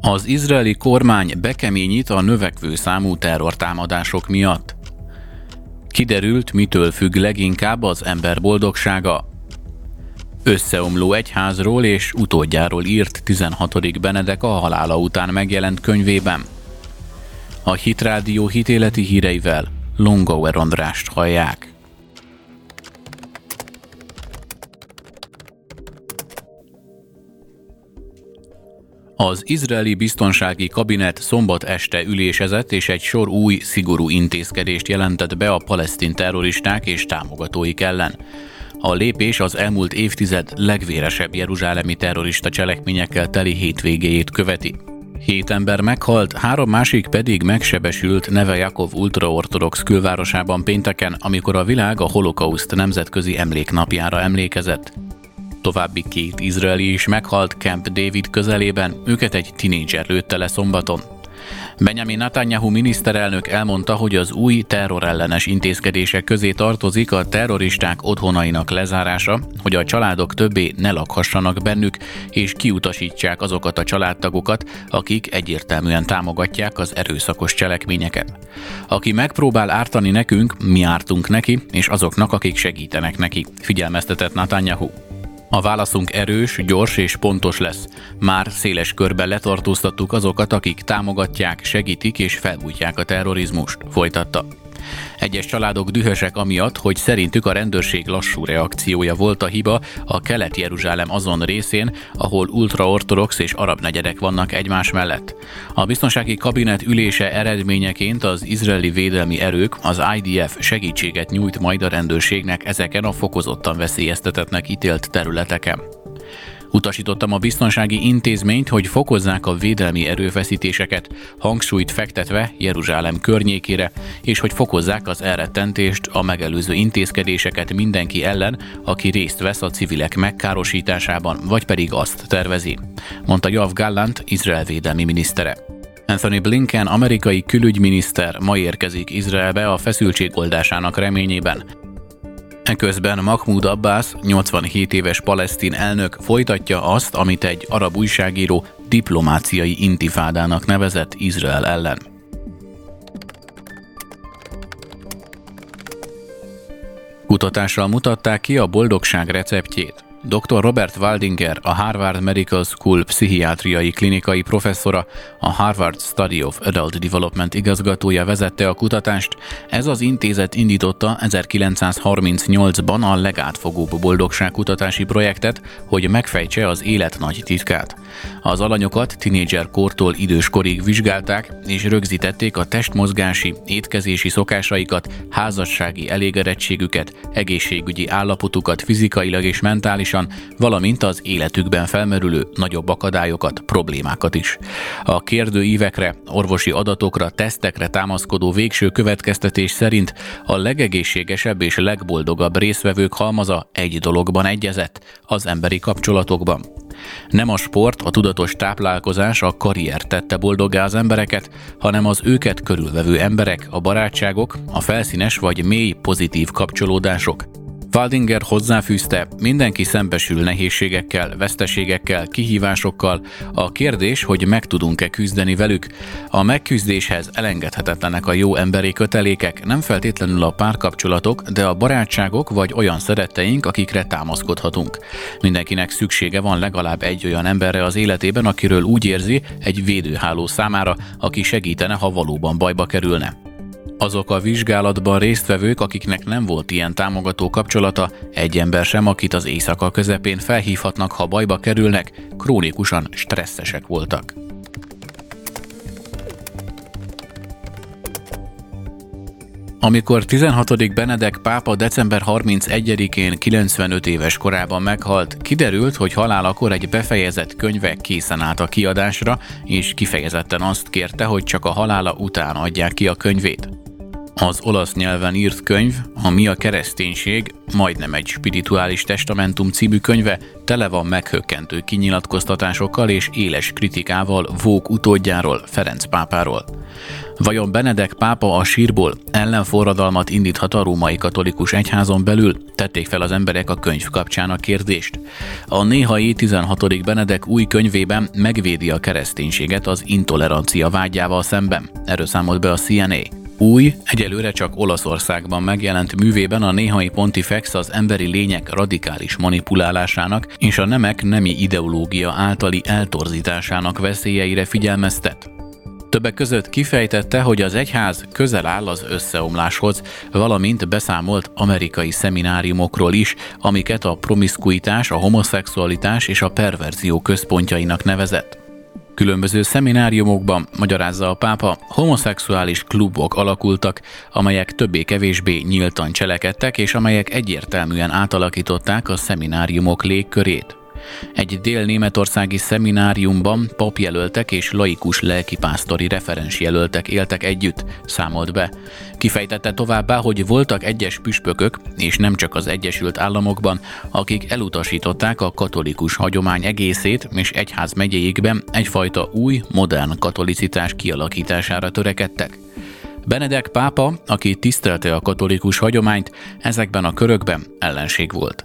Az izraeli kormány bekeményít a növekvő számú terrortámadások miatt. Kiderült, mitől függ leginkább az ember boldogsága. Összeomló egyházról és utódjáról írt 16. Benedek a halála után megjelent könyvében. A Hitrádió hitéleti híreivel Longauer Andrást hallják. Az izraeli biztonsági kabinet szombat este ülésezett és egy sor új, szigorú intézkedést jelentett be a palesztin terroristák és támogatóik ellen. A lépés az elmúlt évtized legvéresebb jeruzsálemi terrorista cselekményekkel teli hétvégéjét követi. Hét ember meghalt, három másik pedig megsebesült Neve Jakov ultraortodox külvárosában pénteken, amikor a világ a holokauszt nemzetközi emléknapjára emlékezett. További két izraeli is meghalt Camp David közelében, őket egy tinédzser lőtte le szombaton. Benjamin Netanyahu miniszterelnök elmondta, hogy az új terrorellenes intézkedések közé tartozik a terroristák otthonainak lezárása, hogy a családok többé ne lakhassanak bennük, és kiutasítsák azokat a családtagokat, akik egyértelműen támogatják az erőszakos cselekményeket. Aki megpróbál ártani nekünk, mi ártunk neki, és azoknak, akik segítenek neki, figyelmeztetett Netanyahu. A válaszunk erős, gyors és pontos lesz. Már széles körben letartóztattuk azokat, akik támogatják, segítik és felbújtják a terrorizmust, folytatta. Egyes családok dühösek amiatt, hogy szerintük a rendőrség lassú reakciója volt a hiba a Kelet-Jeruzsálem azon részén, ahol ultraortodox és arab negyedek vannak egymás mellett. A biztonsági kabinet ülése eredményeként az izraeli védelmi erők, az IDF segítséget nyújt majd a rendőrségnek ezeken a fokozottan veszélyeztetetnek ítélt területeken. Utasítottam a biztonsági intézményt, hogy fokozzák a védelmi erőfeszítéseket, hangsúlyt fektetve Jeruzsálem környékére, és hogy fokozzák az elrettentést, a megelőző intézkedéseket mindenki ellen, aki részt vesz a civilek megkárosításában, vagy pedig azt tervezi, mondta Jav Gallant, Izrael védelmi minisztere. Anthony Blinken, amerikai külügyminiszter ma érkezik Izraelbe a feszültség oldásának reményében. Eközben Mahmoud Abbas, 87 éves palesztin elnök folytatja azt, amit egy arab újságíró diplomáciai intifádának nevezett Izrael ellen. Kutatással mutatták ki a boldogság receptjét. Dr. Robert Waldinger, a Harvard Medical School pszichiátriai klinikai professzora, a Harvard Study of Adult Development igazgatója vezette a kutatást. Ez az intézet indította 1938-ban a legátfogóbb boldogságkutatási projektet, hogy megfejtse az élet nagy titkát. Az alanyokat tinédzser kortól időskorig vizsgálták, és rögzítették a testmozgási, étkezési szokásaikat, házassági elégedettségüket, egészségügyi állapotukat fizikailag és mentálisan, valamint az életükben felmerülő nagyobb akadályokat, problémákat is. A kérdőívekre, orvosi adatokra, tesztekre támaszkodó végső következtetés szerint a legegészségesebb és legboldogabb részvevők halmaza egy dologban egyezett, az emberi kapcsolatokban. Nem a sport, a tudatos táplálkozás, a karrier tette boldoggá az embereket, hanem az őket körülvevő emberek, a barátságok, a felszínes vagy mély pozitív kapcsolódások. Waldinger hozzáfűzte, mindenki szembesül nehézségekkel, veszteségekkel, kihívásokkal. A kérdés, hogy meg tudunk-e küzdeni velük. A megküzdéshez elengedhetetlenek a jó emberi kötelékek, nem feltétlenül a párkapcsolatok, de a barátságok vagy olyan szeretteink, akikre támaszkodhatunk. Mindenkinek szüksége van legalább egy olyan emberre az életében, akiről úgy érzi, egy védőháló számára, aki segítene, ha valóban bajba kerülne. Azok a vizsgálatban résztvevők, akiknek nem volt ilyen támogató kapcsolata, egy ember sem, akit az éjszaka közepén felhívhatnak, ha bajba kerülnek, krónikusan stresszesek voltak. Amikor 16. Benedek pápa december 31-én 95 éves korában meghalt, kiderült, hogy halálakor egy befejezett könyve készen állt a kiadásra, és kifejezetten azt kérte, hogy csak a halála után adják ki a könyvét. Az olasz nyelven írt könyv, a Mi a kereszténység, majdnem egy spirituális testamentum című könyve tele van meghökkentő kinyilatkoztatásokkal és éles kritikával Vók utódjáról, Ferenc pápáról. Vajon Benedek pápa a sírból ellenforradalmat indíthat a római katolikus egyházon belül? Tették fel az emberek a könyv kapcsán a kérdést. A néhai 16. Benedek új könyvében megvédi a kereszténységet az intolerancia vágyával szemben. Erről számolt be a CNA. Új, egyelőre csak Olaszországban megjelent művében a néhai Pontifex az emberi lények radikális manipulálásának és a nemek nemi ideológia általi eltorzításának veszélyeire figyelmeztet. Többek között kifejtette, hogy az egyház közel áll az összeomláshoz, valamint beszámolt amerikai szemináriumokról is, amiket a promiszkuitás, a homoszexualitás és a perverzió központjainak nevezett. Különböző szemináriumokban, magyarázza a pápa, homoszexuális klubok alakultak, amelyek többé-kevésbé nyíltan cselekedtek, és amelyek egyértelműen átalakították a szemináriumok légkörét. Egy dél-németországi szemináriumban papjelöltek és laikus lelkipásztori referensjelöltek éltek együtt, számolt be. Kifejtette továbbá, hogy voltak egyes püspökök, és nem csak az Egyesült Államokban, akik elutasították a katolikus hagyomány egészét, és egyház megyéikben egyfajta új, modern katolicitás kialakítására törekedtek. Benedek pápa, aki tisztelte a katolikus hagyományt, ezekben a körökben ellenség volt.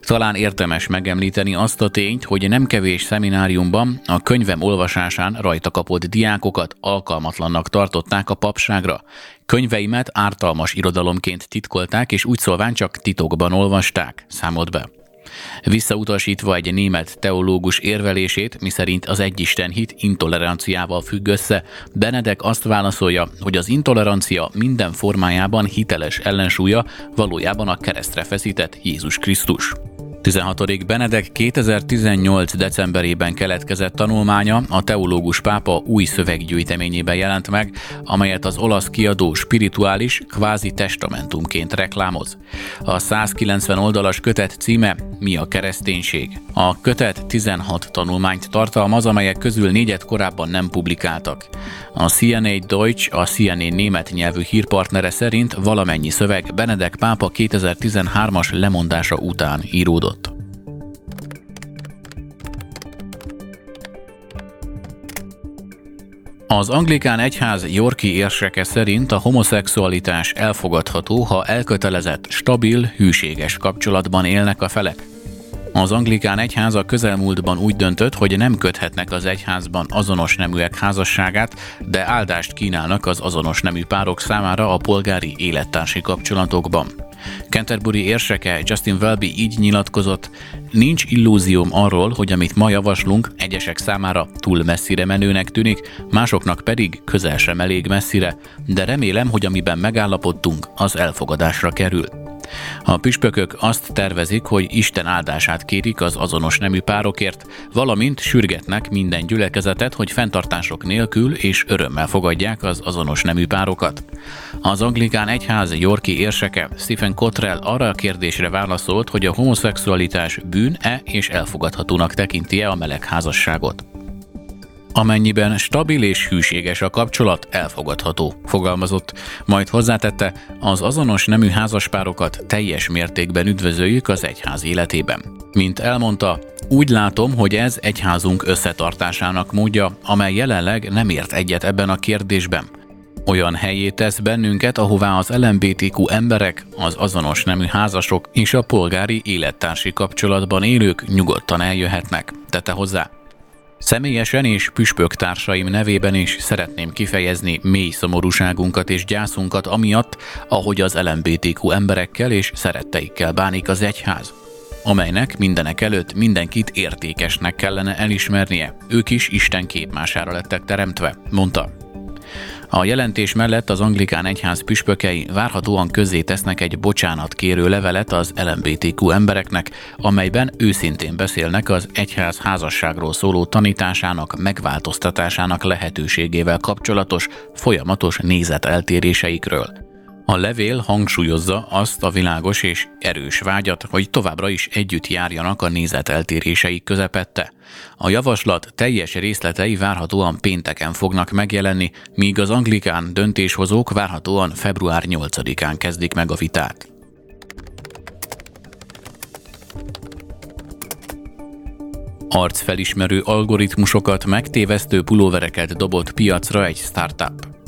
Talán értemes megemlíteni azt a tényt, hogy nem kevés szemináriumban a könyvem olvasásán rajta kapott diákokat alkalmatlannak tartották a papságra. Könyveimet ártalmas irodalomként titkolták, és úgy szólván csak titokban olvasták, számolt be. Visszautasítva egy német teológus érvelését, miszerint az egyisten hit intoleranciával függ össze, Benedek azt válaszolja, hogy az intolerancia minden formájában hiteles ellensúlya valójában a keresztre feszített Jézus Krisztus. 16. Benedek 2018. decemberében keletkezett tanulmánya a teológus pápa új szöveggyűjteményében jelent meg, amelyet az olasz kiadó spirituális, kvázi testamentumként reklámoz. A 190 oldalas kötet címe Mi a kereszténység? A kötet 16 tanulmányt tartalmaz, amelyek közül négyet korábban nem publikáltak. A CNA Deutsch, a CNA német nyelvű hírpartnere szerint valamennyi szöveg Benedek pápa 2013-as lemondása után íródott. Az anglikán egyház Yorki érseke szerint a homoszexualitás elfogadható, ha elkötelezett, stabil, hűséges kapcsolatban élnek a felek. Az anglikán egyház a közelmúltban úgy döntött, hogy nem köthetnek az egyházban azonos neműek házasságát, de áldást kínálnak az azonos nemű párok számára a polgári élettársi kapcsolatokban. Canterbury érseke Justin Welby így nyilatkozott, nincs illúzióm arról, hogy amit ma javaslunk, egyesek számára túl messzire menőnek tűnik, másoknak pedig közel sem elég messzire, de remélem, hogy amiben megállapodtunk, az elfogadásra kerül. A püspökök azt tervezik, hogy Isten áldását kérik az azonos nemű párokért, valamint sürgetnek minden gyülekezetet, hogy fenntartások nélkül és örömmel fogadják az azonos nemű párokat. Az anglikán egyház Yorki érseke Stephen Cottrell arra a kérdésre válaszolt, hogy a homoszexualitás bűn-e és elfogadhatónak tekinti-e a melegházasságot. Amennyiben stabil és hűséges a kapcsolat, elfogadható, fogalmazott. Majd hozzátette, az azonos nemű házaspárokat teljes mértékben üdvözöljük az egyház életében. Mint elmondta, úgy látom, hogy ez egyházunk összetartásának módja, amely jelenleg nem ért egyet ebben a kérdésben. Olyan helyé tesz bennünket, ahová az LMBTQ emberek, az azonos nemű házasok és a polgári élettársi kapcsolatban élők nyugodtan eljöhetnek, tette hozzá. Személyesen és püspök társaim nevében is szeretném kifejezni mély szomorúságunkat és gyászunkat amiatt, ahogy az LMBTQ emberekkel és szeretteikkel bánik az egyház amelynek mindenek előtt mindenkit értékesnek kellene elismernie. Ők is Isten képmására lettek teremtve, mondta. A jelentés mellett az anglikán egyház püspökei várhatóan közzé tesznek egy bocsánat kérő levelet az LMBTQ embereknek, amelyben őszintén beszélnek az egyház házasságról szóló tanításának megváltoztatásának lehetőségével kapcsolatos folyamatos nézeteltéréseikről. A levél hangsúlyozza azt a világos és erős vágyat, hogy továbbra is együtt járjanak a nézeteltéréseik közepette. A javaslat teljes részletei várhatóan pénteken fognak megjelenni, míg az anglikán döntéshozók várhatóan február 8-án kezdik meg a vitát. Arcfelismerő algoritmusokat megtévesztő pulóvereket dobott piacra egy startup.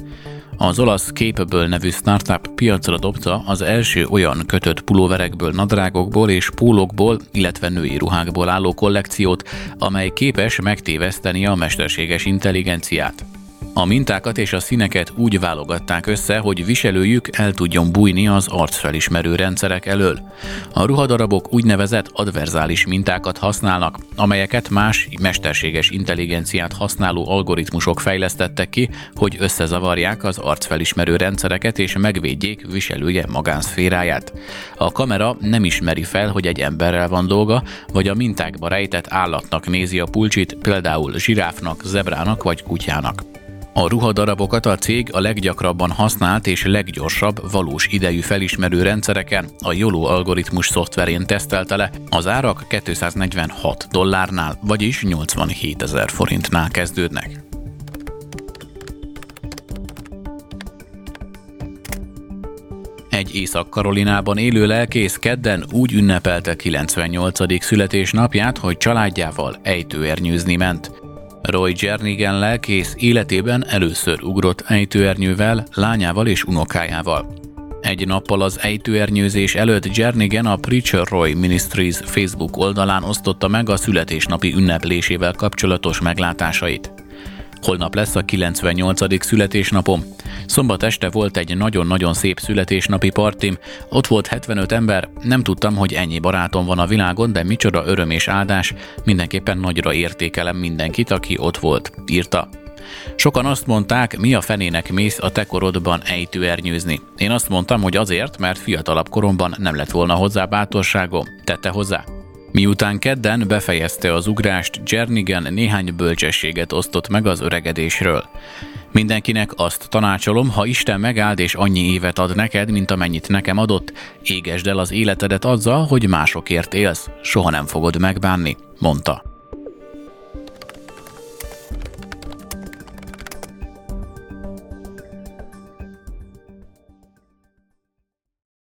Az olasz Capable nevű startup piacra dobta az első olyan kötött pulóverekből, nadrágokból és pólokból, illetve női ruhákból álló kollekciót, amely képes megtéveszteni a mesterséges intelligenciát. A mintákat és a színeket úgy válogatták össze, hogy viselőjük el tudjon bújni az arcfelismerő rendszerek elől. A ruhadarabok úgynevezett adverzális mintákat használnak, amelyeket más mesterséges intelligenciát használó algoritmusok fejlesztettek ki, hogy összezavarják az arcfelismerő rendszereket és megvédjék viselője magánszféráját. A kamera nem ismeri fel, hogy egy emberrel van dolga, vagy a mintákba rejtett állatnak nézi a pulcsit, például zsiráfnak, zebrának vagy kutyának. A ruhadarabokat a cég a leggyakrabban használt és leggyorsabb valós idejű felismerő rendszereken, a YOLO algoritmus szoftverén tesztelte le. Az árak 246 dollárnál, vagyis 87 ezer forintnál kezdődnek. Egy Észak-Karolinában élő lelkész kedden úgy ünnepelte 98. születésnapját, hogy családjával ejtőernyőzni ment. Roy Jernigan lelkész életében először ugrott ejtőernyővel, lányával és unokájával. Egy nappal az ejtőernyőzés előtt Jernigan a Preacher Roy Ministries Facebook oldalán osztotta meg a születésnapi ünneplésével kapcsolatos meglátásait. Holnap lesz a 98. születésnapom. Szombat este volt egy nagyon-nagyon szép születésnapi partim, ott volt 75 ember, nem tudtam, hogy ennyi barátom van a világon, de micsoda öröm és áldás, mindenképpen nagyra értékelem mindenkit, aki ott volt, írta. Sokan azt mondták, mi a fenének mész a te korodban ejtőernyőzni. Én azt mondtam, hogy azért, mert fiatalabb koromban nem lett volna hozzá bátorságom. Tette hozzá? Miután kedden befejezte az ugrást, Jernigan néhány bölcsességet osztott meg az öregedésről. Mindenkinek azt tanácsolom, ha Isten megáld és annyi évet ad neked, mint amennyit nekem adott, égesd el az életedet azzal, hogy másokért élsz, soha nem fogod megbánni, mondta.